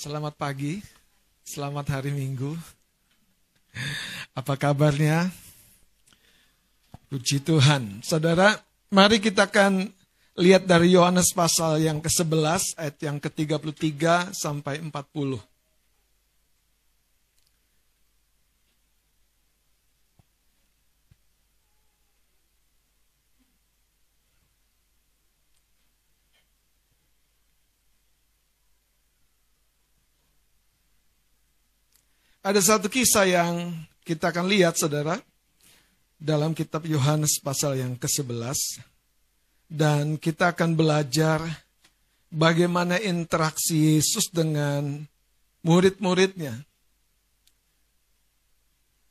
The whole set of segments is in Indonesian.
Selamat pagi, selamat hari Minggu. Apa kabarnya? Puji Tuhan. Saudara, mari kita akan lihat dari Yohanes pasal yang ke-11 ayat yang ke-33 sampai 40. Ada satu kisah yang kita akan lihat saudara dalam kitab Yohanes pasal yang ke-11 dan kita akan belajar bagaimana interaksi Yesus dengan murid-muridnya.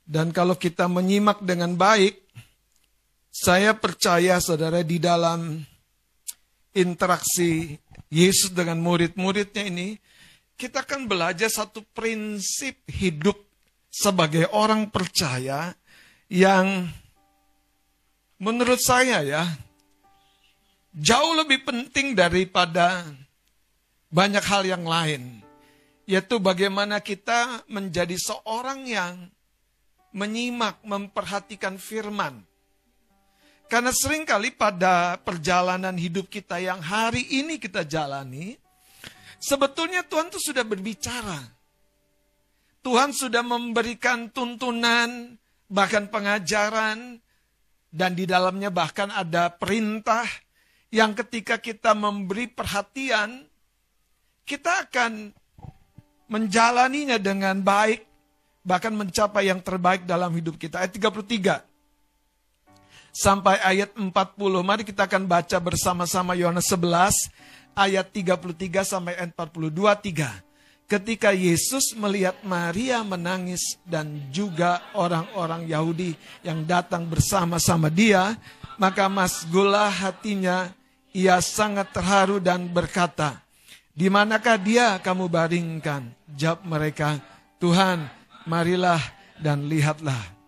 Dan kalau kita menyimak dengan baik, saya percaya saudara di dalam interaksi Yesus dengan murid-muridnya ini, kita akan belajar satu prinsip hidup sebagai orang percaya yang menurut saya ya jauh lebih penting daripada banyak hal yang lain yaitu bagaimana kita menjadi seorang yang menyimak, memperhatikan firman. Karena sering kali pada perjalanan hidup kita yang hari ini kita jalani, Sebetulnya Tuhan itu sudah berbicara. Tuhan sudah memberikan tuntunan, bahkan pengajaran, dan di dalamnya bahkan ada perintah yang ketika kita memberi perhatian, kita akan menjalaninya dengan baik, bahkan mencapai yang terbaik dalam hidup kita. Ayat 33 sampai ayat 40. Mari kita akan baca bersama-sama Yohanes 11 ayat 33 sampai 42 3. Ketika Yesus melihat Maria menangis dan juga orang-orang Yahudi yang datang bersama-sama dia, maka masgulah hatinya, ia sangat terharu dan berkata, di manakah dia kamu baringkan? Jawab mereka, Tuhan, marilah dan lihatlah.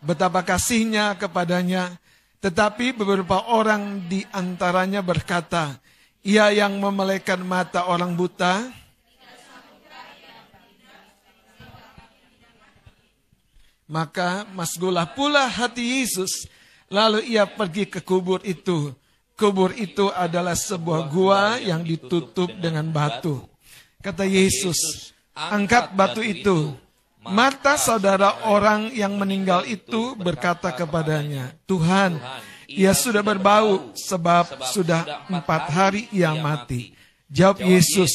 Betapa kasihnya kepadanya. Tetapi beberapa orang di antaranya berkata, ia yang memelekan mata orang buta, maka masgulah pula hati Yesus. Lalu ia pergi ke kubur itu. Kubur itu adalah sebuah gua yang ditutup dengan batu. Kata Yesus, angkat batu itu. Mata saudara orang yang meninggal itu berkata kepadanya, Tuhan, ia sudah berbau sebab sudah empat hari ia mati. Jawab Yesus,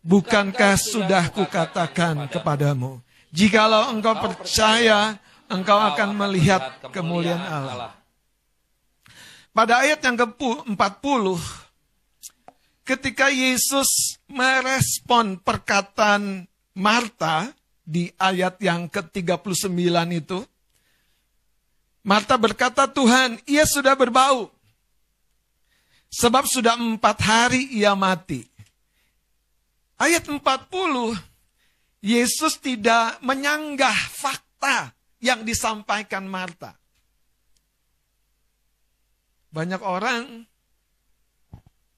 bukankah sudah kukatakan kepadamu, jikalau engkau percaya, engkau akan melihat kemuliaan Allah. Pada ayat yang ke-40, ketika Yesus merespon perkataan Marta, di ayat yang ke-39 itu. Marta berkata, Tuhan, ia sudah berbau. Sebab sudah empat hari ia mati. Ayat 40, Yesus tidak menyanggah fakta yang disampaikan Marta. Banyak orang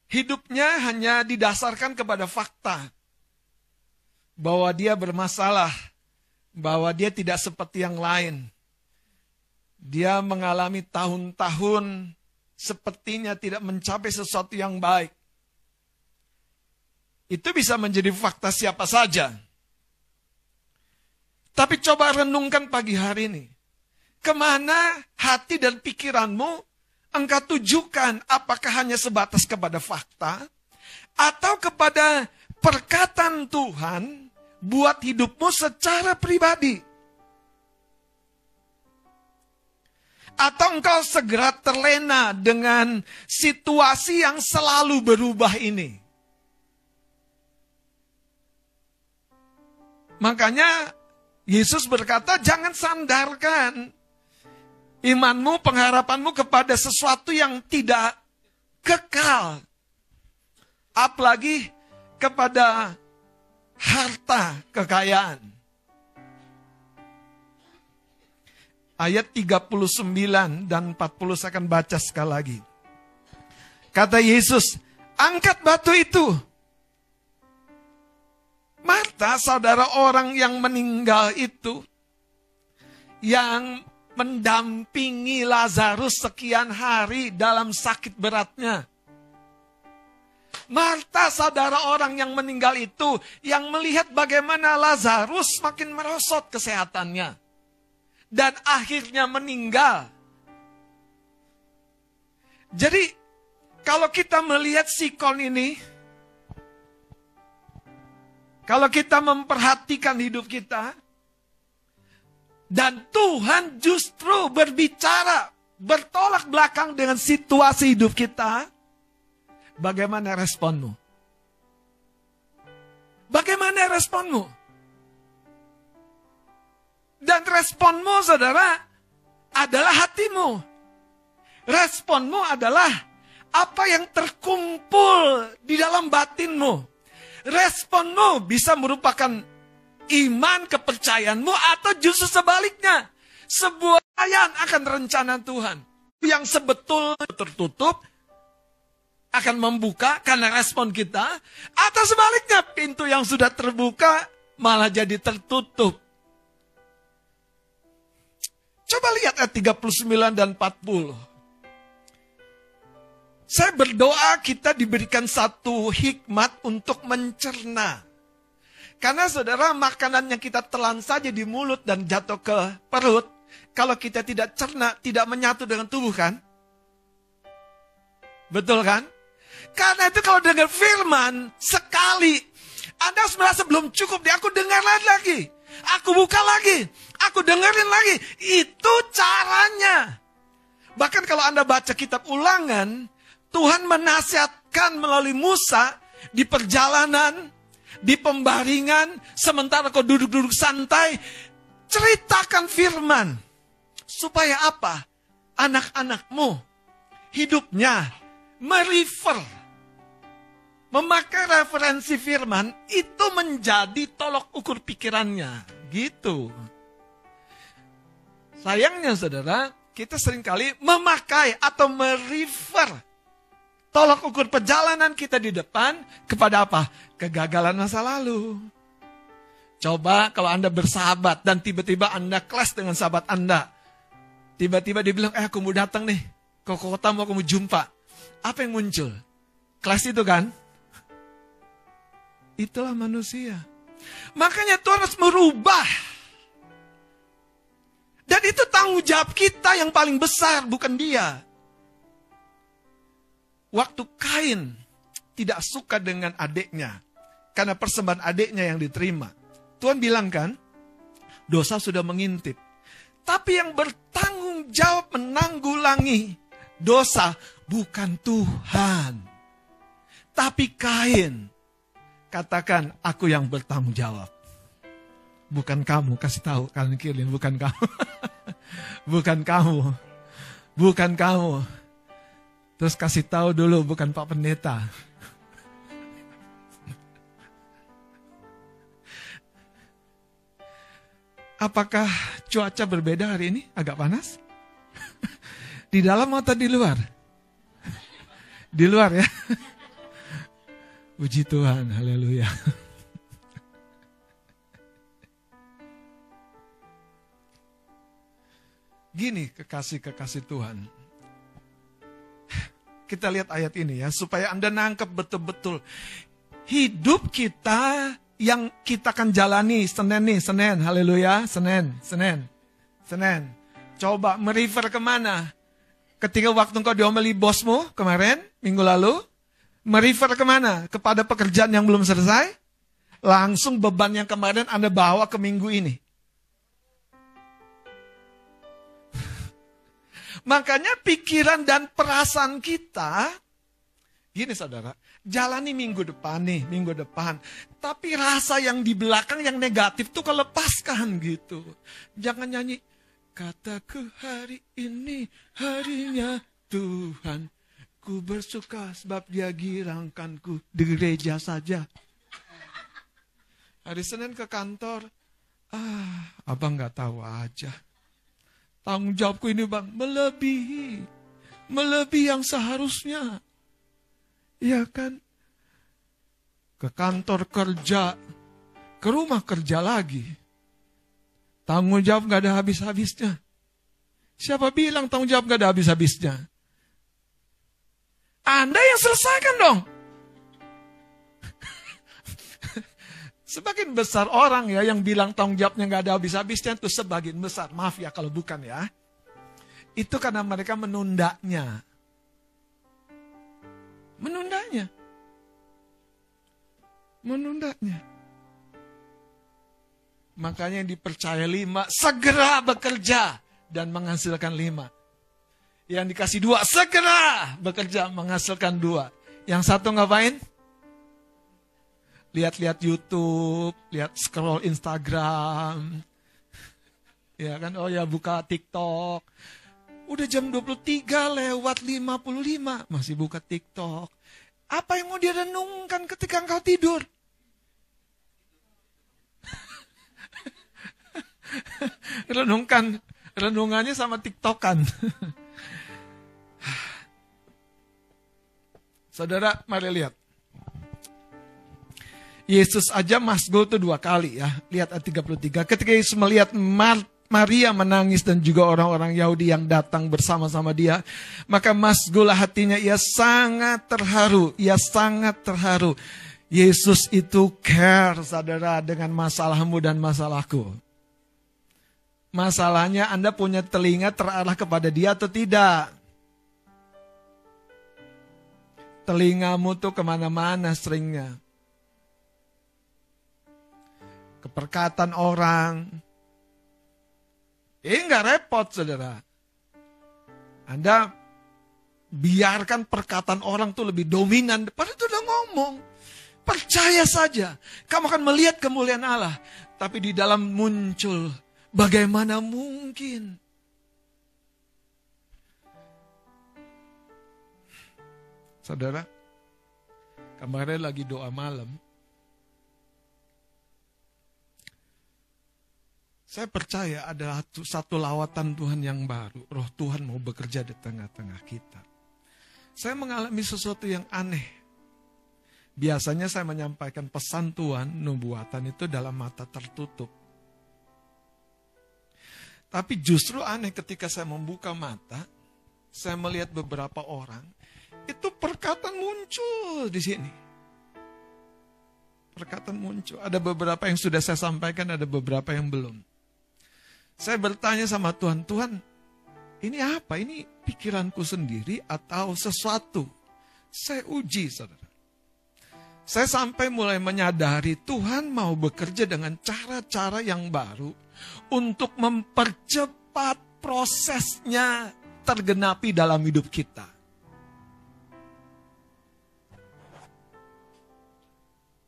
hidupnya hanya didasarkan kepada fakta bahwa dia bermasalah, bahwa dia tidak seperti yang lain. Dia mengalami tahun-tahun sepertinya tidak mencapai sesuatu yang baik. Itu bisa menjadi fakta siapa saja. Tapi coba renungkan pagi hari ini. Ke mana hati dan pikiranmu engkau tujukan? Apakah hanya sebatas kepada fakta? Atau kepada perkataan Tuhan buat hidupmu secara pribadi. Atau engkau segera terlena dengan situasi yang selalu berubah ini. Makanya Yesus berkata jangan sandarkan imanmu, pengharapanmu kepada sesuatu yang tidak kekal. Apalagi kepada harta kekayaan. Ayat 39 dan 40 saya akan baca sekali lagi. Kata Yesus, angkat batu itu. Marta, saudara orang yang meninggal itu, yang mendampingi Lazarus sekian hari dalam sakit beratnya. Marta, saudara orang yang meninggal itu, yang melihat bagaimana Lazarus makin merosot kesehatannya. Dan akhirnya meninggal. Jadi, kalau kita melihat sikon ini, kalau kita memperhatikan hidup kita, dan Tuhan justru berbicara, bertolak belakang dengan situasi hidup kita, bagaimana responmu? Bagaimana responmu? Dan responmu, saudara, adalah hatimu. Responmu adalah apa yang terkumpul di dalam batinmu. Responmu bisa merupakan iman kepercayaanmu atau justru sebaliknya. Sebuah ayat akan rencana Tuhan. Yang sebetul tertutup akan membuka karena respon kita. Atau sebaliknya pintu yang sudah terbuka malah jadi tertutup. Coba lihat ayat 39 dan 40. Saya berdoa kita diberikan satu hikmat untuk mencerna. Karena saudara makanan yang kita telan saja di mulut dan jatuh ke perut. Kalau kita tidak cerna, tidak menyatu dengan tubuh kan? Betul kan? Karena itu kalau dengar firman sekali, Anda merasa belum cukup, aku dengar lagi. Aku buka lagi, aku dengerin lagi. Itu caranya. Bahkan kalau Anda baca kitab ulangan, Tuhan menasihatkan melalui Musa di perjalanan, di pembaringan, sementara kau duduk-duduk santai, ceritakan firman. Supaya apa? Anak-anakmu hidupnya merefer, memakai referensi firman, itu menjadi tolok ukur pikirannya. Gitu. Sayangnya saudara, kita sering kali memakai atau merefer Tolak ukur perjalanan kita di depan kepada apa? Kegagalan masa lalu. Coba kalau Anda bersahabat dan tiba-tiba Anda kelas dengan sahabat Anda. Tiba-tiba dia bilang, eh aku mau datang nih. Ke kota mau aku mau jumpa. Apa yang muncul? Kelas itu kan? Itulah manusia. Makanya Tuhan harus merubah. Dan itu tanggung jawab kita yang paling besar, bukan dia waktu Kain tidak suka dengan adiknya karena persembahan adiknya yang diterima. Tuhan bilang kan, dosa sudah mengintip. Tapi yang bertanggung jawab menanggulangi dosa bukan Tuhan. Tapi Kain. Katakan, aku yang bertanggung jawab. Bukan kamu, kasih tahu kalian kiri, bukan kamu. bukan kamu. Bukan kamu. Terus kasih tahu dulu bukan Pak Pendeta. Apakah cuaca berbeda hari ini? Agak panas? Di dalam atau di luar? Di luar ya. Puji Tuhan, haleluya. Gini kekasih-kekasih Tuhan. Kita lihat ayat ini ya, supaya Anda nangkep betul-betul. Hidup kita yang kita akan jalani Senin nih, Senin, haleluya, Senin, Senin, Senin. Coba merefer ke mana? Ketika waktu engkau diomeli bosmu kemarin, minggu lalu, merefer ke mana? Kepada pekerjaan yang belum selesai? Langsung beban yang kemarin Anda bawa ke minggu ini. Makanya pikiran dan perasaan kita, gini saudara, jalani minggu depan nih, minggu depan. Tapi rasa yang di belakang yang negatif tuh kelepaskan gitu. Jangan nyanyi, kataku hari ini harinya Tuhan. Ku bersuka sebab dia girangkanku di gereja saja. Hari Senin ke kantor, ah abang gak tahu aja. Tanggung jawabku ini bang, melebihi. Melebihi yang seharusnya. Iya kan? Ke kantor kerja, ke rumah kerja lagi. Tanggung jawab gak ada habis-habisnya. Siapa bilang tanggung jawab gak ada habis-habisnya? Anda yang selesaikan dong. Sebagian besar orang ya yang bilang tanggung jawabnya nggak ada habis-habisnya itu sebagian besar. Maaf ya kalau bukan ya. Itu karena mereka menundanya. Menundanya. Menundanya. Makanya yang dipercaya lima, segera bekerja dan menghasilkan lima. Yang dikasih dua, segera bekerja menghasilkan dua. Yang satu ngapain? lihat-lihat YouTube, lihat scroll Instagram. Ya kan, oh ya buka TikTok. Udah jam 23 lewat 55, masih buka TikTok. Apa yang mau dia renungkan ketika engkau tidur? renungkan, renungannya sama TikTokan. Saudara, mari lihat. Yesus aja masgul itu dua kali ya. Lihat ayat 33. Ketika Yesus melihat Mar Maria menangis dan juga orang-orang Yahudi yang datang bersama-sama dia. Maka masgul hatinya ia sangat terharu. Ia sangat terharu. Yesus itu care saudara dengan masalahmu dan masalahku. Masalahnya Anda punya telinga terarah kepada dia atau tidak? Telingamu tuh ke mana-mana seringnya keperkatan orang. Ini nggak repot, saudara. Anda biarkan perkataan orang tuh lebih dominan. Padahal itu udah ngomong. Percaya saja. Kamu akan melihat kemuliaan Allah. Tapi di dalam muncul. Bagaimana mungkin? Saudara, kemarin lagi doa malam. Saya percaya ada satu lawatan Tuhan yang baru. Roh Tuhan mau bekerja di tengah-tengah kita. Saya mengalami sesuatu yang aneh. Biasanya saya menyampaikan pesan Tuhan, nubuatan itu dalam mata tertutup. Tapi justru aneh ketika saya membuka mata, saya melihat beberapa orang, itu perkataan muncul di sini. Perkataan muncul. Ada beberapa yang sudah saya sampaikan, ada beberapa yang belum. Saya bertanya sama Tuhan, Tuhan, ini apa? Ini pikiranku sendiri atau sesuatu? Saya uji, saudara. Saya sampai mulai menyadari Tuhan mau bekerja dengan cara-cara yang baru untuk mempercepat prosesnya tergenapi dalam hidup kita.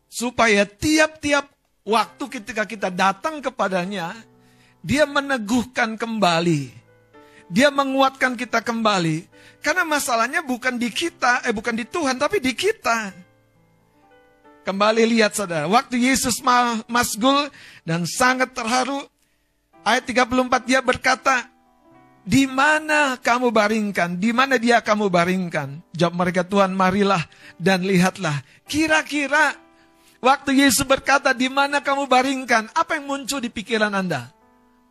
Supaya tiap-tiap waktu ketika kita datang kepadanya, dia meneguhkan kembali. Dia menguatkan kita kembali. Karena masalahnya bukan di kita, eh bukan di Tuhan, tapi di kita. Kembali lihat saudara, waktu Yesus masgul dan sangat terharu, ayat 34 dia berkata, di mana kamu baringkan? Di mana dia kamu baringkan? Jawab mereka, Tuhan marilah dan lihatlah. Kira-kira waktu Yesus berkata, di mana kamu baringkan? Apa yang muncul di pikiran Anda?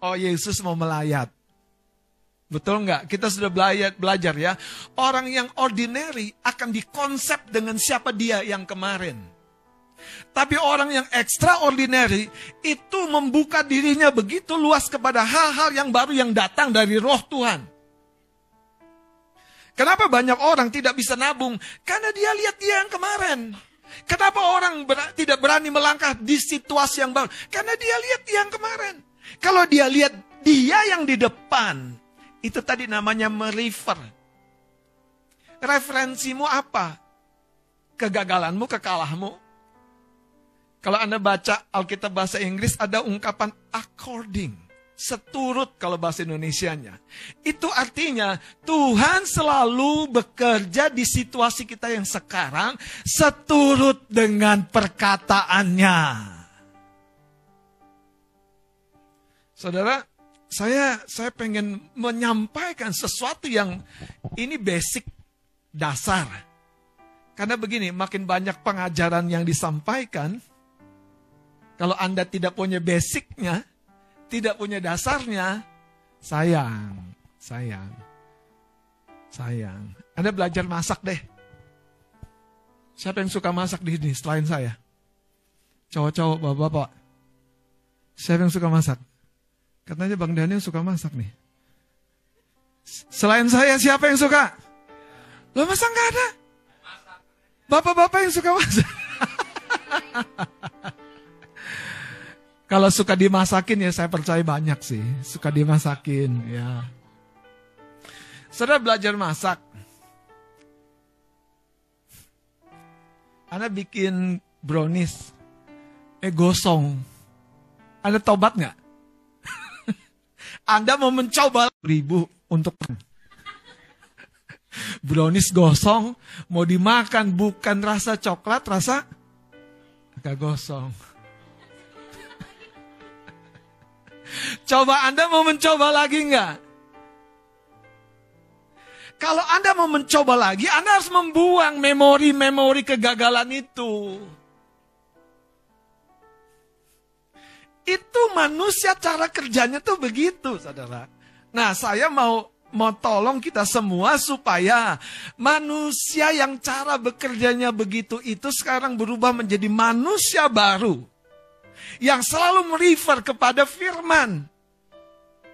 oh Yesus mau melayat. Betul nggak? Kita sudah belajar, belajar ya. Orang yang ordinary akan dikonsep dengan siapa dia yang kemarin. Tapi orang yang extraordinary itu membuka dirinya begitu luas kepada hal-hal yang baru yang datang dari roh Tuhan. Kenapa banyak orang tidak bisa nabung? Karena dia lihat dia yang kemarin. Kenapa orang ber tidak berani melangkah di situasi yang baru? Karena dia lihat dia yang kemarin. Kalau dia lihat dia yang di depan, itu tadi namanya merefer. Referensimu apa? Kegagalanmu, kekalahmu. Kalau Anda baca Alkitab bahasa Inggris ada ungkapan according. Seturut kalau bahasa Indonesianya. Itu artinya Tuhan selalu bekerja di situasi kita yang sekarang seturut dengan perkataannya. Saudara, saya saya pengen menyampaikan sesuatu yang ini basic dasar. Karena begini, makin banyak pengajaran yang disampaikan, kalau Anda tidak punya basicnya, tidak punya dasarnya, sayang, sayang, sayang. Anda belajar masak deh. Siapa yang suka masak di sini selain saya? Cowok-cowok, bapak-bapak. Siapa yang suka masak? Katanya Bang Daniel suka masak nih. Selain saya, siapa yang suka? Lo masa nggak ada? Bapak-bapak yang suka masak. Kalau suka dimasakin ya saya percaya banyak sih. Suka dimasakin ya. Saudara belajar masak. Anda bikin brownies. Eh gosong. Anda tobat nggak? Anda mau mencoba ribu untuk brownies gosong mau dimakan bukan rasa coklat rasa agak gosong Coba Anda mau mencoba lagi enggak? Kalau Anda mau mencoba lagi, Anda harus membuang memori-memori kegagalan itu. Itu manusia cara kerjanya tuh begitu, saudara. Nah, saya mau mau tolong kita semua supaya manusia yang cara bekerjanya begitu itu sekarang berubah menjadi manusia baru yang selalu merefer kepada firman.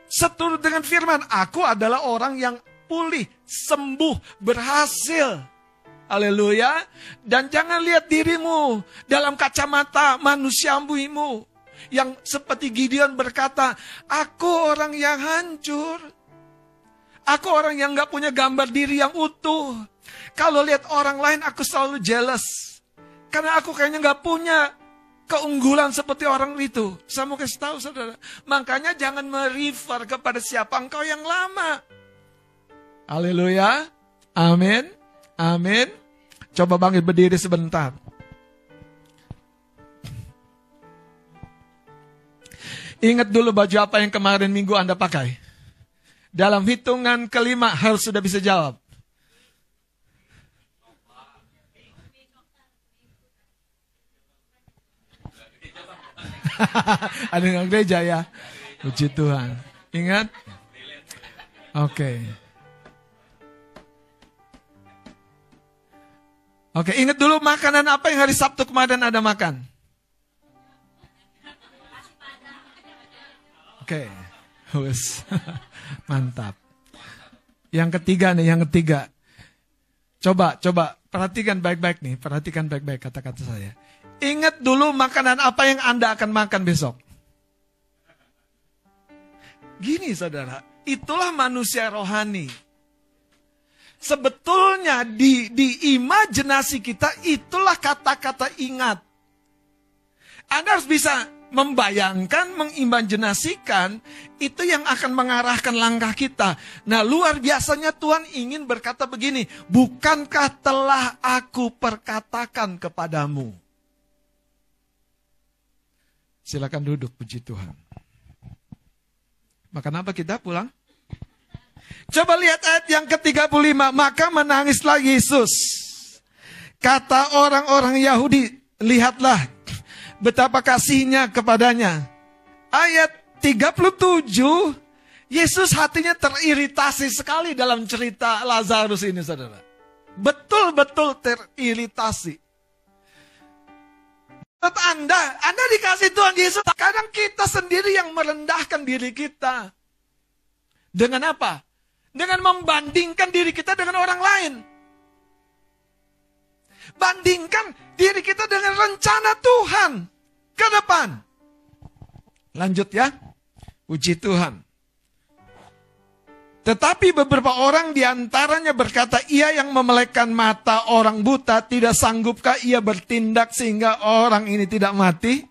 Seturut dengan firman, aku adalah orang yang pulih, sembuh, berhasil. Haleluya. Dan jangan lihat dirimu dalam kacamata manusiamu yang seperti Gideon berkata, aku orang yang hancur. Aku orang yang gak punya gambar diri yang utuh. Kalau lihat orang lain aku selalu jealous. Karena aku kayaknya gak punya keunggulan seperti orang itu. Saya mau kasih tahu saudara. Makanya jangan merefer kepada siapa engkau yang lama. Haleluya. Amin. Amin. Coba bangkit berdiri sebentar. Ingat dulu baju apa yang kemarin minggu Anda pakai. Dalam hitungan kelima harus sudah bisa jawab. Ada yang gereja ya. Puji Tuhan. Ingat? Oke. Okay. Oke, okay, ingat dulu makanan apa yang hari Sabtu kemarin ada makan? Oke. Okay. Mantap. Yang ketiga nih, yang ketiga. Coba, coba perhatikan baik-baik nih, perhatikan baik-baik kata-kata saya. Ingat dulu makanan apa yang Anda akan makan besok. Gini saudara, itulah manusia rohani. Sebetulnya di, di imajinasi kita itulah kata-kata ingat. Anda harus bisa membayangkan, mengimajinasikan itu yang akan mengarahkan langkah kita. Nah, luar biasanya Tuhan ingin berkata begini, "Bukankah telah aku perkatakan kepadamu?" Silakan duduk, puji Tuhan. Makan apa kita pulang? Coba lihat ayat yang ke-35. Maka menangislah Yesus. Kata orang-orang Yahudi, lihatlah betapa kasihnya kepadanya. Ayat 37, Yesus hatinya teriritasi sekali dalam cerita Lazarus ini saudara. Betul-betul teriritasi. Menurut Anda, Anda dikasih Tuhan Yesus. Kadang kita sendiri yang merendahkan diri kita. Dengan apa? Dengan membandingkan diri kita dengan orang lain. Bandingkan diri kita dengan rencana Tuhan ke depan. Lanjut ya. Puji Tuhan. Tetapi beberapa orang di antaranya berkata, ia yang memelekkan mata orang buta, tidak sanggupkah ia bertindak sehingga orang ini tidak mati?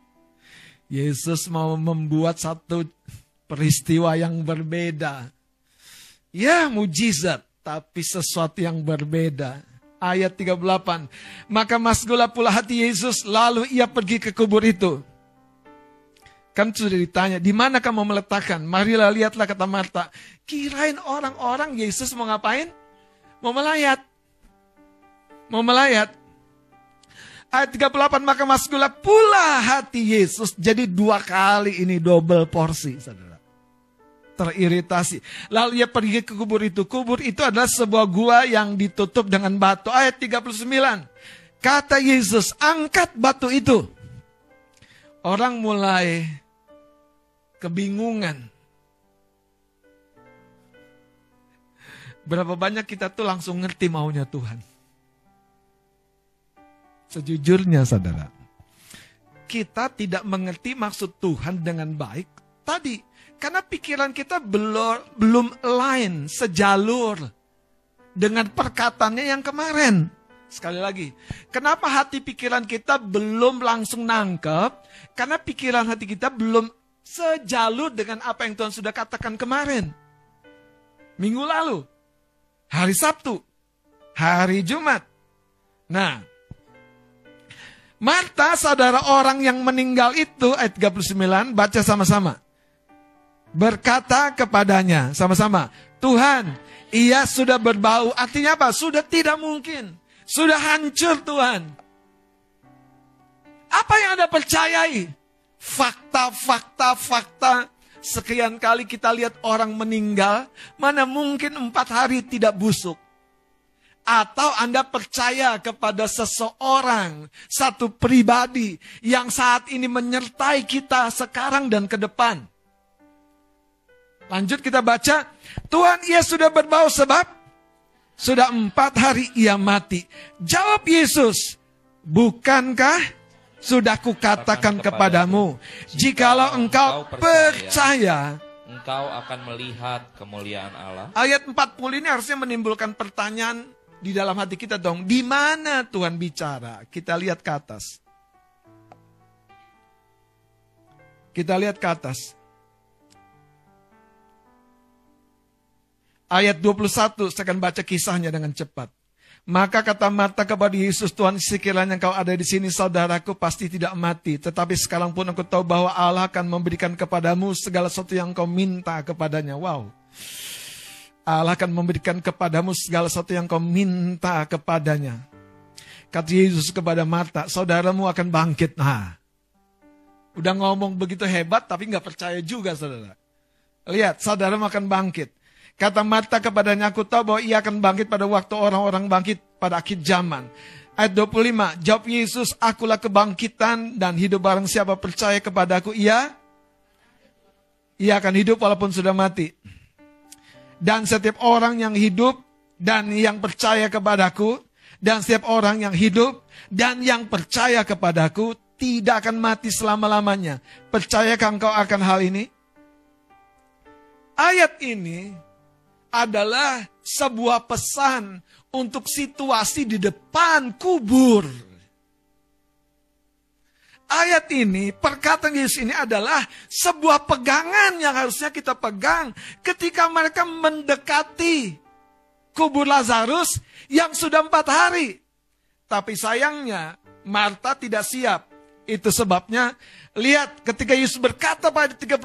Yesus mau membuat satu peristiwa yang berbeda. Ya mujizat, tapi sesuatu yang berbeda. Ayat 38. Maka masgula pula hati Yesus, lalu ia pergi ke kubur itu. Kan sudah ditanya, di mana kamu meletakkan? Marilah lihatlah kata Marta. Kirain orang-orang Yesus mau ngapain? Mau melayat. Mau melayat. Ayat 38 maka masuklah pula hati Yesus. Jadi dua kali ini double porsi saudara. Teriritasi. Lalu ia pergi ke kubur itu. Kubur itu adalah sebuah gua yang ditutup dengan batu. Ayat 39. Kata Yesus, angkat batu itu. Orang mulai kebingungan. Berapa banyak kita tuh langsung ngerti maunya Tuhan. Sejujurnya saudara, kita tidak mengerti maksud Tuhan dengan baik tadi. Karena pikiran kita belum, belum lain, sejalur dengan perkataannya yang kemarin. Sekali lagi, kenapa hati pikiran kita belum langsung nangkep? Karena pikiran hati kita belum sejalur dengan apa yang Tuhan sudah katakan kemarin. Minggu lalu, hari Sabtu, hari Jumat. Nah, Marta saudara orang yang meninggal itu ayat 39 baca sama-sama. Berkata kepadanya sama-sama, Tuhan, ia sudah berbau. Artinya apa? Sudah tidak mungkin. Sudah hancur Tuhan. Apa yang Anda percayai? Fakta, fakta, fakta. Sekian kali kita lihat orang meninggal, mana mungkin empat hari tidak busuk. Atau Anda percaya kepada seseorang, satu pribadi yang saat ini menyertai kita sekarang dan ke depan. Lanjut kita baca, Tuhan ia sudah berbau sebab sudah empat hari ia mati. Jawab Yesus, bukankah sudah kukatakan kepadamu, jikalau engkau percaya, engkau akan melihat kemuliaan Allah. Ayat 40 ini harusnya menimbulkan pertanyaan di dalam hati kita dong. Di mana Tuhan bicara? Kita lihat ke atas. Kita lihat ke atas. Ayat 21, saya akan baca kisahnya dengan cepat. Maka kata Marta kepada Yesus, Tuhan sekiranya engkau ada di sini saudaraku pasti tidak mati. Tetapi sekarang pun aku tahu bahwa Allah akan memberikan kepadamu segala sesuatu yang kau minta kepadanya. Wow. Allah akan memberikan kepadamu segala sesuatu yang kau minta kepadanya. Kata Yesus kepada Marta, saudaramu akan bangkit. Nah, udah ngomong begitu hebat tapi nggak percaya juga saudara. Lihat, saudaramu akan bangkit. Kata Marta kepadanya, aku tahu bahwa ia akan bangkit pada waktu orang-orang bangkit pada akhir zaman. Ayat 25, jawab Yesus, akulah kebangkitan dan hidup barang siapa percaya kepadaku, ia, ia akan hidup walaupun sudah mati. Dan setiap orang yang hidup dan yang percaya kepadaku, dan setiap orang yang hidup dan yang percaya kepadaku tidak akan mati selama-lamanya. Percayakah engkau akan hal ini? Ayat ini adalah sebuah pesan untuk situasi di depan kubur. Ayat ini, perkataan Yesus ini adalah sebuah pegangan yang harusnya kita pegang ketika mereka mendekati kubur Lazarus yang sudah empat hari. Tapi sayangnya, Marta tidak siap. Itu sebabnya, lihat ketika Yesus berkata pada 39,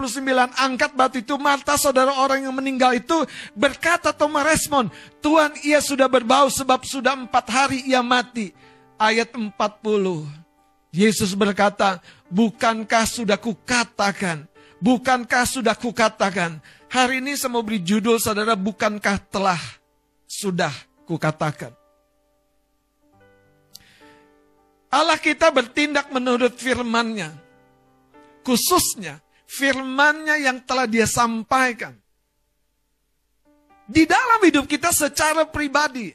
angkat batu itu, Marta saudara orang yang meninggal itu berkata atau merespon, Tuhan ia sudah berbau sebab sudah empat hari ia mati. Ayat 40, Yesus berkata, bukankah sudah kukatakan, bukankah sudah kukatakan. Hari ini saya mau beri judul saudara, bukankah telah sudah kukatakan. Allah kita bertindak menurut firmannya. Khususnya firmannya yang telah dia sampaikan. Di dalam hidup kita secara pribadi.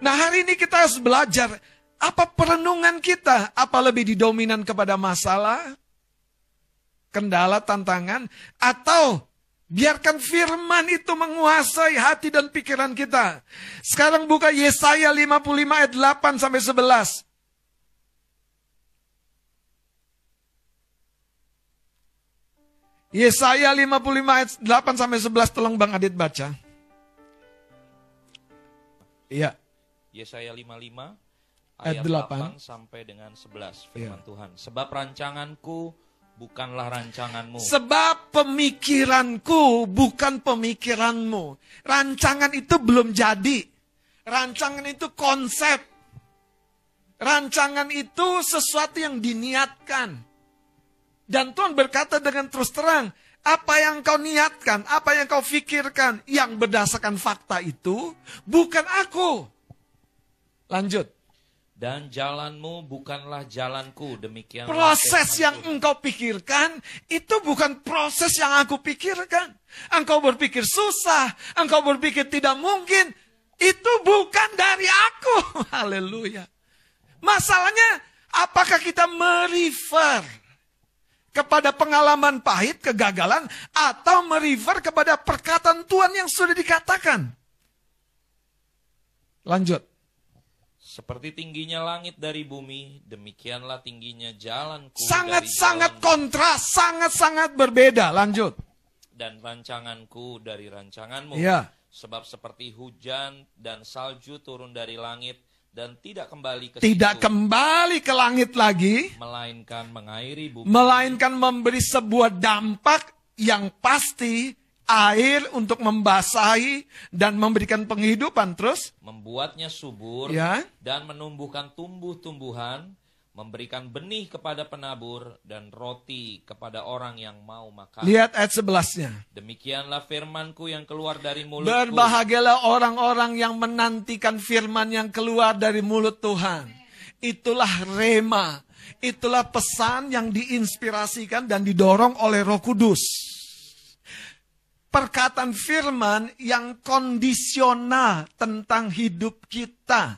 Nah hari ini kita harus belajar apa perenungan kita? Apa lebih didominan kepada masalah, kendala, tantangan, atau biarkan firman itu menguasai hati dan pikiran kita. Sekarang buka Yesaya 55 ayat 8 sampai 11. Yesaya 55 ayat 8 sampai 11 tolong Bang Adit baca. Iya. Yesaya 55 ayat 8, 8 sampai dengan 11 firman yeah. Tuhan. Sebab rancanganku bukanlah rancanganmu. Sebab pemikiranku bukan pemikiranmu. Rancangan itu belum jadi. Rancangan itu konsep. Rancangan itu sesuatu yang diniatkan. Dan Tuhan berkata dengan terus terang, apa yang kau niatkan, apa yang kau pikirkan, yang berdasarkan fakta itu, bukan aku. Lanjut. Dan jalanmu bukanlah jalanku, demikian. Proses yang engkau pikirkan, itu bukan proses yang aku pikirkan. Engkau berpikir susah, engkau berpikir tidak mungkin, itu bukan dari aku. Haleluya. Masalahnya, apakah kita merefer kepada pengalaman pahit, kegagalan, atau merefer kepada perkataan Tuhan yang sudah dikatakan? Lanjut. Seperti tingginya langit dari bumi, demikianlah tingginya jalanku Sangat-sangat kontras, sangat-sangat berbeda. Lanjut. Dan rancanganku dari rancanganmu. Ya. Sebab seperti hujan dan salju turun dari langit dan tidak kembali ke tidak situ, kembali ke langit lagi, melainkan mengairi bumi, melainkan memberi sebuah dampak yang pasti air untuk membasahi dan memberikan penghidupan terus membuatnya subur ya dan menumbuhkan tumbuh-tumbuhan memberikan benih kepada penabur dan roti kepada orang yang mau makan. Lihat ayat sebelasnya. Demikianlah firmanku yang keluar dari mulutku. Berbahagialah orang-orang yang menantikan firman yang keluar dari mulut Tuhan. Itulah rema. Itulah pesan yang diinspirasikan dan didorong oleh roh kudus perkataan firman yang kondisional tentang hidup kita.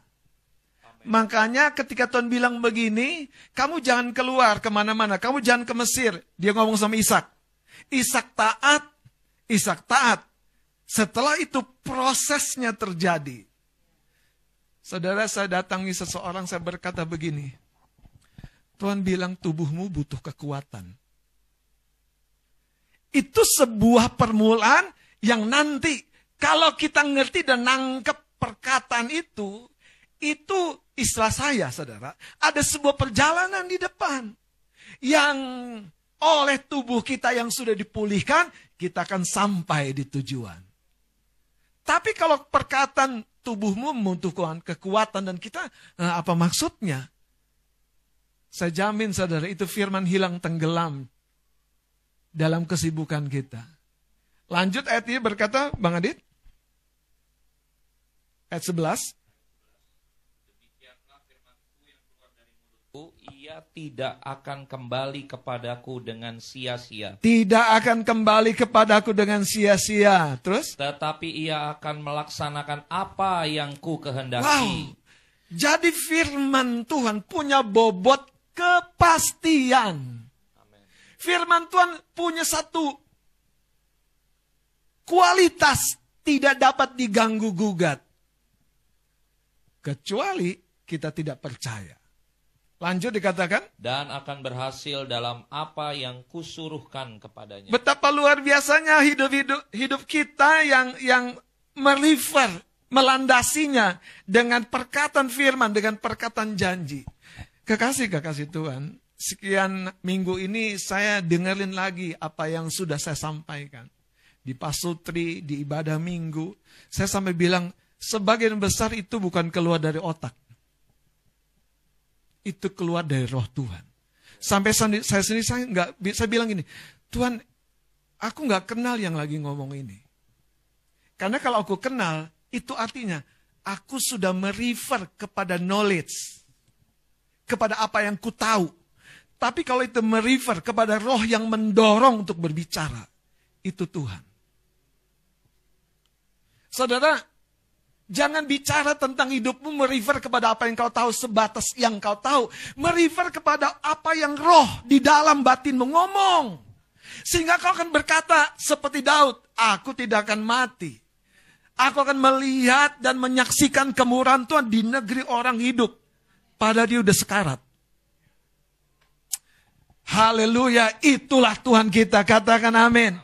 Makanya ketika Tuhan bilang begini, kamu jangan keluar ke mana-mana, kamu jangan ke Mesir. Dia ngomong sama Ishak. Ishak taat, Ishak taat. Setelah itu prosesnya terjadi. Saudara saya datangi seseorang, saya berkata begini. Tuhan bilang tubuhmu butuh kekuatan. Itu sebuah permulaan yang nanti kalau kita ngerti dan nangkep perkataan itu, itu istilah saya saudara, ada sebuah perjalanan di depan. Yang oleh tubuh kita yang sudah dipulihkan, kita akan sampai di tujuan. Tapi kalau perkataan tubuhmu membutuhkan kekuatan dan kita, eh, apa maksudnya? Saya jamin saudara, itu firman hilang tenggelam dalam kesibukan kita. Lanjut ayat ini berkata, Bang Adit. Ayat 11. ia tidak akan kembali kepadaku dengan sia-sia. Tidak akan kembali kepadaku dengan sia-sia. Terus? Tetapi ia akan melaksanakan apa yang ku kehendaki. Wow. Jadi firman Tuhan punya bobot kepastian. Firman Tuhan punya satu kualitas tidak dapat diganggu gugat. Kecuali kita tidak percaya. Lanjut dikatakan. Dan akan berhasil dalam apa yang kusuruhkan kepadanya. Betapa luar biasanya hidup-hidup hidup kita yang yang meliver, melandasinya dengan perkataan firman, dengan perkataan janji. Kekasih-kekasih Tuhan, sekian minggu ini saya dengerin lagi apa yang sudah saya sampaikan. Di pasutri, di ibadah minggu. Saya sampai bilang, sebagian besar itu bukan keluar dari otak. Itu keluar dari roh Tuhan. Sampai saya sendiri, saya nggak saya bilang gini, Tuhan, aku nggak kenal yang lagi ngomong ini. Karena kalau aku kenal, itu artinya aku sudah merefer kepada knowledge. Kepada apa yang ku tahu tapi kalau itu merefer kepada roh yang mendorong untuk berbicara, itu Tuhan. Saudara, jangan bicara tentang hidupmu merefer kepada apa yang kau tahu sebatas yang kau tahu. Merefer kepada apa yang roh di dalam batin mengomong. Sehingga kau akan berkata seperti Daud, aku tidak akan mati. Aku akan melihat dan menyaksikan kemurahan Tuhan di negeri orang hidup. Padahal dia udah sekarat. Haleluya, itulah Tuhan kita. Katakan amin.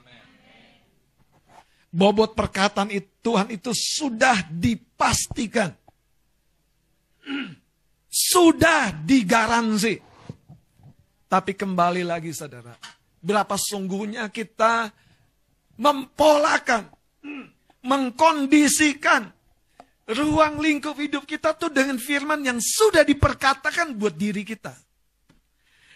Bobot perkataan itu, Tuhan itu sudah dipastikan. Sudah digaransi. Tapi kembali lagi saudara. Berapa sungguhnya kita mempolakan, mengkondisikan ruang lingkup hidup kita tuh dengan firman yang sudah diperkatakan buat diri kita.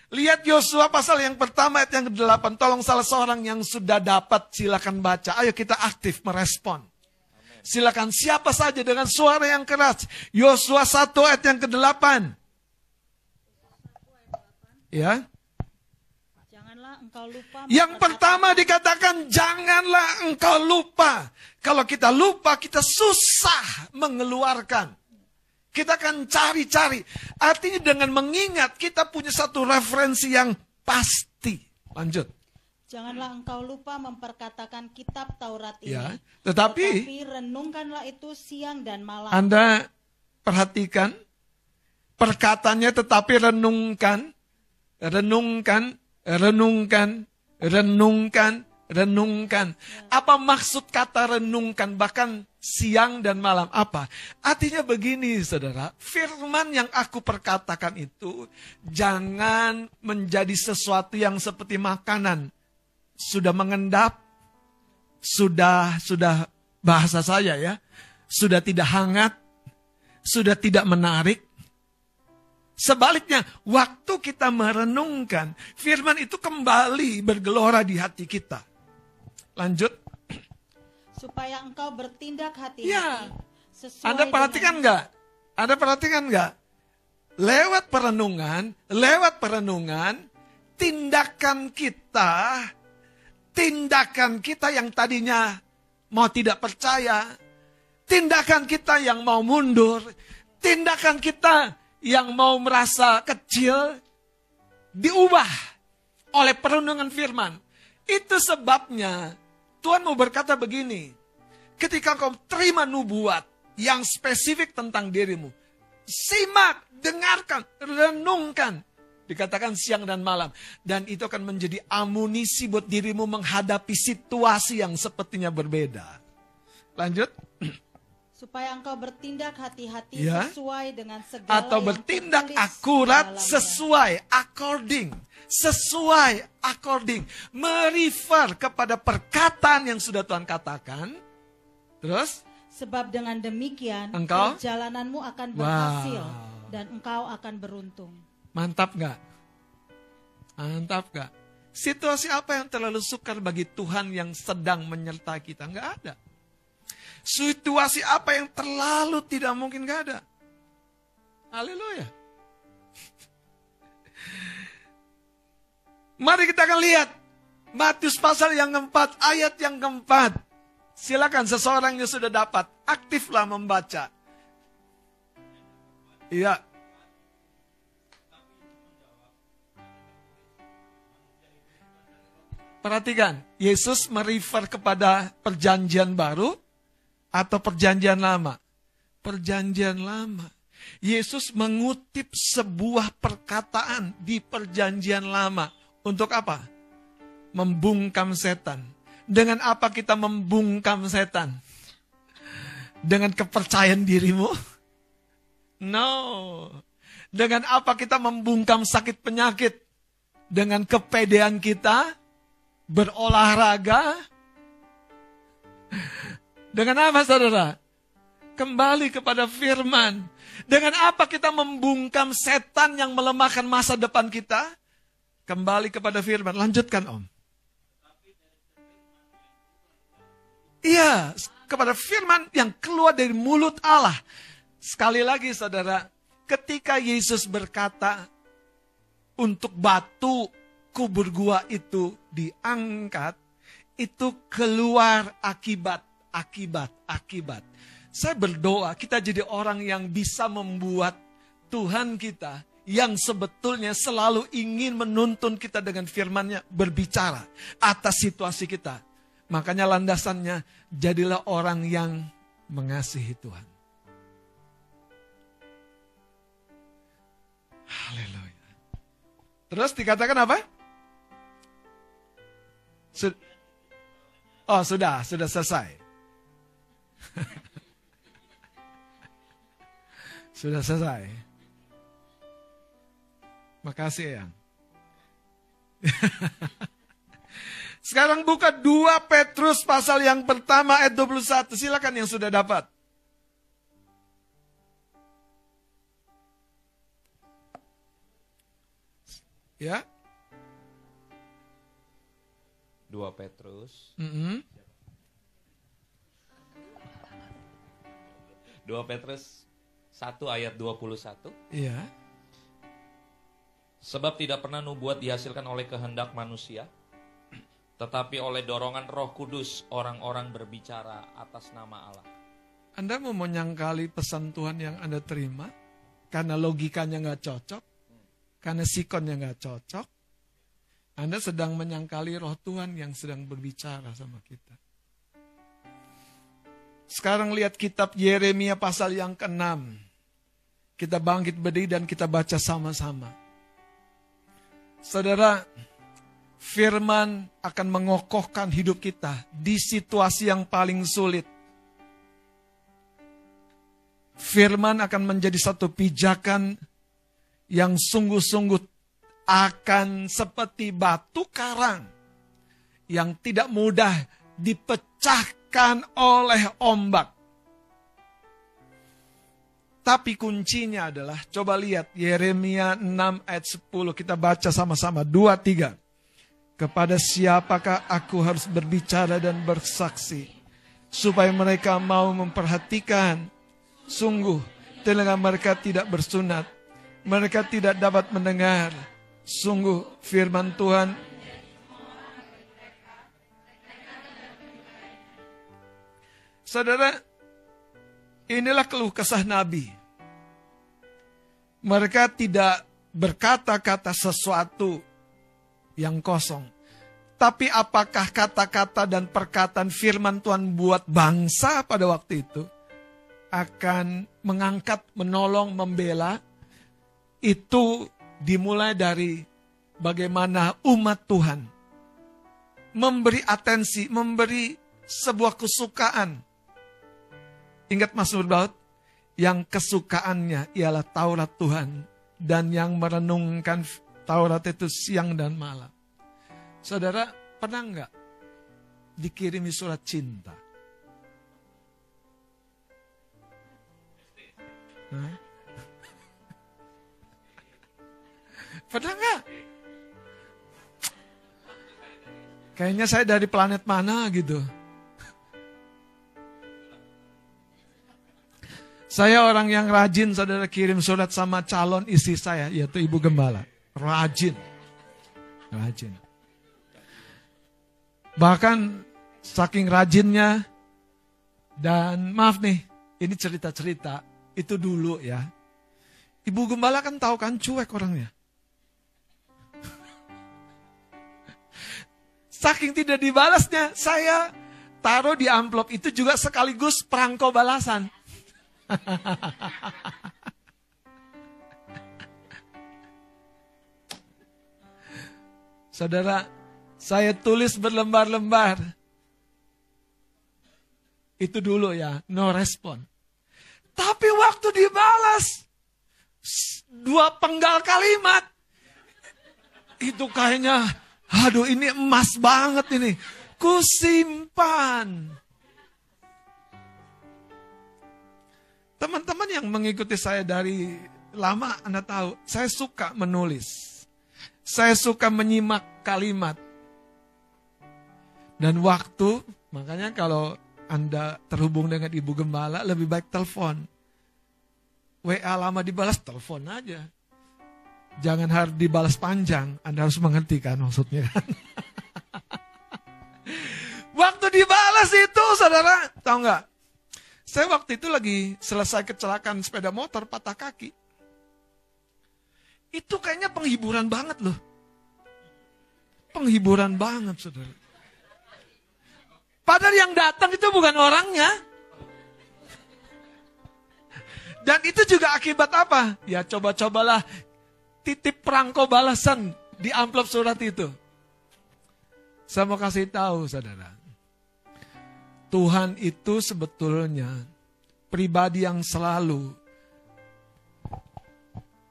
Lihat Yosua pasal yang pertama ayat yang ke-8. Tolong salah seorang yang sudah dapat silakan baca. Ayo kita aktif merespon. Silakan siapa saja dengan suara yang keras. Yosua 1 ayat yang ke-8. Ya. Janganlah engkau lupa. Yang pertama dikatakan janganlah engkau lupa. Kalau kita lupa kita susah mengeluarkan. Kita akan cari-cari. Artinya dengan mengingat kita punya satu referensi yang pasti. Lanjut. Janganlah engkau lupa memperkatakan kitab Taurat ini. Ya, tetapi- Tetapi renungkanlah itu siang dan malam. Anda perhatikan perkataannya tetapi renungkan, renungkan, renungkan, renungkan, renungkan. Apa maksud kata renungkan bahkan siang dan malam apa? Artinya begini Saudara, firman yang aku perkatakan itu jangan menjadi sesuatu yang seperti makanan sudah mengendap, sudah sudah bahasa saya ya, sudah tidak hangat, sudah tidak menarik. Sebaliknya, waktu kita merenungkan, firman itu kembali bergelora di hati kita. Lanjut. supaya engkau bertindak hati-hati. Ya. sesuai Anda perhatikan dengan- nggak? Anda perhatikan nggak? Lewat perenungan, lewat perenungan, tindakan kita, tindakan kita yang tadinya mau tidak percaya, tindakan kita yang mau mundur, tindakan kita yang mau merasa kecil, diubah oleh perenungan firman. Itu sebabnya Tuhan mau berkata begini, ketika kau terima nubuat yang spesifik tentang dirimu, simak, dengarkan, renungkan. Dikatakan siang dan malam. Dan itu akan menjadi amunisi buat dirimu menghadapi situasi yang sepertinya berbeda. Lanjut. supaya engkau bertindak hati-hati Ya. sesuai dengan segala Atau bertindak akurat dalamnya. sesuai, according. Sesuai, according. Merefer kepada perkataan yang sudah Tuhan katakan. Terus, Sebab dengan demikian Engkau? perjalananmu akan Wow. berhasil dan engkau akan beruntung. Mantap nggak? Mantap nggak? Situasi apa yang terlalu sukar bagi Tuhan yang sedang menyertai kita? Nggak ada. Situasi apa yang terlalu tidak mungkin nggak ada? Haleluya. Mari kita akan lihat Matius pasal yang keempat, ayat yang keempat. Silakan seseorang yang sudah dapat, aktiflah membaca. Iya, Perhatikan, Yesus merefer kepada perjanjian baru atau perjanjian lama? Perjanjian lama. Yesus mengutip sebuah perkataan di perjanjian lama. Untuk apa? Membungkam setan. Dengan apa kita membungkam setan? Dengan kepercayaan dirimu? No. Dengan apa kita membungkam sakit penyakit? Dengan kepedean kita? berolahraga. Dengan apa saudara? Kembali kepada firman. Dengan apa kita membungkam setan yang melemahkan masa depan kita? Kembali kepada firman. Lanjutkan om. Iya, kepada firman yang keluar dari mulut Allah. Sekali lagi saudara, ketika Yesus berkata untuk batu kubur gua itu diangkat, itu keluar akibat, akibat, akibat. Saya berdoa kita jadi orang yang bisa membuat Tuhan kita yang sebetulnya selalu ingin menuntun kita dengan firman-Nya berbicara atas situasi kita. Makanya landasannya jadilah orang yang mengasihi Tuhan. Haleluya. Terus dikatakan apa? Sud- oh, sudah, sudah selesai. Sudah selesai. Makasih ya. Sekarang buka 2 Petrus pasal yang pertama ayat 21. Silakan yang sudah dapat. Ya. 2 Petrus mm -hmm. 2 Petrus 1 ayat 21. Iya. Sebab tidak pernah nubuat dihasilkan oleh kehendak manusia, tetapi oleh dorongan Roh Kudus orang-orang berbicara atas nama Allah. Anda mau menyangkali pesan Tuhan yang Anda terima karena logikanya nggak cocok, karena sikonnya nggak cocok, Anda sedang menyangkali roh Tuhan yang sedang berbicara sama kita. Sekarang lihat kitab Yeremia pasal yang ke-6. Kita bangkit berdiri dan kita baca sama-sama. Saudara, firman akan mengokohkan hidup kita di situasi yang paling sulit. Firman akan menjadi satu pijakan yang sungguh-sungguh akan seperti batu karang yang tidak mudah dipecahkan oleh ombak. Tapi kuncinya adalah, coba lihat Yeremia 6 ayat 10, kita baca sama-sama, 2, 3. Kepada siapakah aku harus berbicara dan bersaksi, supaya mereka mau memperhatikan, sungguh telinga mereka tidak bersunat, mereka tidak dapat mendengar, sungguh firman Tuhan Saudara, inilah keluh kesah Nabi. Mereka tidak berkata-kata sesuatu yang kosong. Tapi apakah kata-kata dan perkataan firman Tuhan buat bangsa pada waktu itu akan mengangkat, menolong, membela? Itu dimulai dari bagaimana umat Tuhan memberi atensi, memberi sebuah kesukaan Ingat Mazmur Daud, yang kesukaannya ialah Taurat Tuhan dan yang merenungkan Taurat itu siang dan malam. Saudara, pernah nggak dikirimi surat cinta? Hah? Pernah nggak? Kayaknya saya dari planet mana gitu. Saya orang yang rajin saudara kirim surat sama calon istri saya, yaitu Ibu Gembala. Rajin. Rajin. Bahkan saking rajinnya, dan maaf nih, ini cerita-cerita, itu dulu ya. Ibu Gembala kan tahu kan cuek orangnya. Saking tidak dibalasnya, saya taruh di amplop itu juga sekaligus perangko balasan. Saudara, saya tulis berlembar-lembar. Itu dulu ya, no respon. Tapi waktu dibalas, dua penggal kalimat. Itu kayaknya, aduh ini emas banget ini. Kusimpan. Teman-teman yang mengikuti saya dari lama, Anda tahu, saya suka menulis. Saya suka menyimak kalimat. Dan waktu, makanya kalau Anda terhubung dengan Ibu Gembala, lebih baik telepon. WA lama dibalas, telepon aja. Jangan harus dibalas panjang, Anda harus mengerti kan maksudnya kan. Waktu dibalas itu, saudara, tahu nggak? Saya waktu itu lagi selesai kecelakaan sepeda motor patah kaki. Itu kayaknya penghiburan banget loh. Penghiburan banget saudara. Padahal yang datang itu bukan orangnya. Dan itu juga akibat apa? Ya coba-cobalah titip perangko balasan di amplop surat itu. Saya mau kasih tahu saudara. Tuhan itu sebetulnya pribadi yang selalu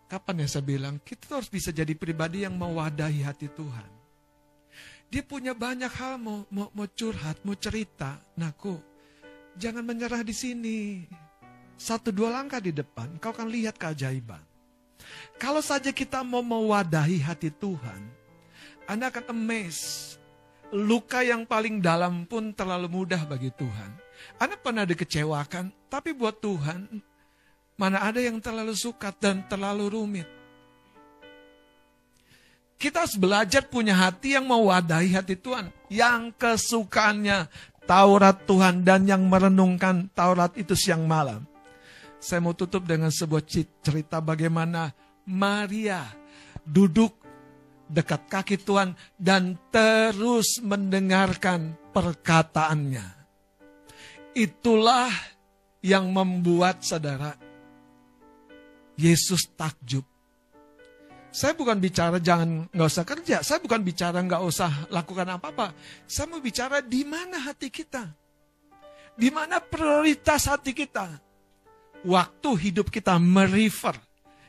Kapan ya saya bilang, kita harus bisa jadi pribadi yang mewadahi hati Tuhan. Dia punya banyak hal mau, mau, mau curhat, mau cerita. Nah, kok jangan menyerah di sini. Satu dua langkah di depan, kau akan lihat keajaiban. Kalau saja kita mau mewadahi hati Tuhan, Anda akan amazed. Luka yang paling dalam pun terlalu mudah bagi Tuhan. Anda pernah dikecewakan, tapi buat Tuhan, mana ada yang terlalu suka dan terlalu rumit. Kita harus belajar punya hati yang mewadahi hati Tuhan. Yang kesukaannya Taurat Tuhan dan yang merenungkan Taurat itu siang malam. Saya mau tutup dengan sebuah cerita bagaimana Maria duduk dekat kaki Tuhan dan terus mendengarkan perkataannya. Itulah yang membuat saudara Yesus takjub saya bukan bicara jangan nggak usah kerja. Saya bukan bicara nggak usah lakukan apa-apa. Saya mau bicara di mana hati kita. Di mana prioritas hati kita. Waktu hidup kita merefer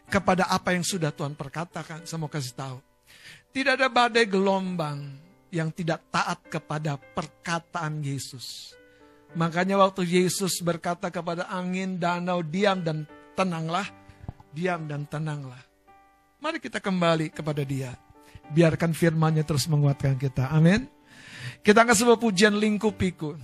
kepada apa yang sudah Tuhan perkatakan. Saya mau kasih tahu. Tidak ada badai gelombang yang tidak taat kepada perkataan Yesus. Makanya waktu Yesus berkata kepada angin, danau, diam dan tenanglah. Diam dan tenanglah Mari kita kembali kepada dia. Biarkan firmannya terus menguatkan kita. Amin. Kita akan sebuah pujian lingkupiku.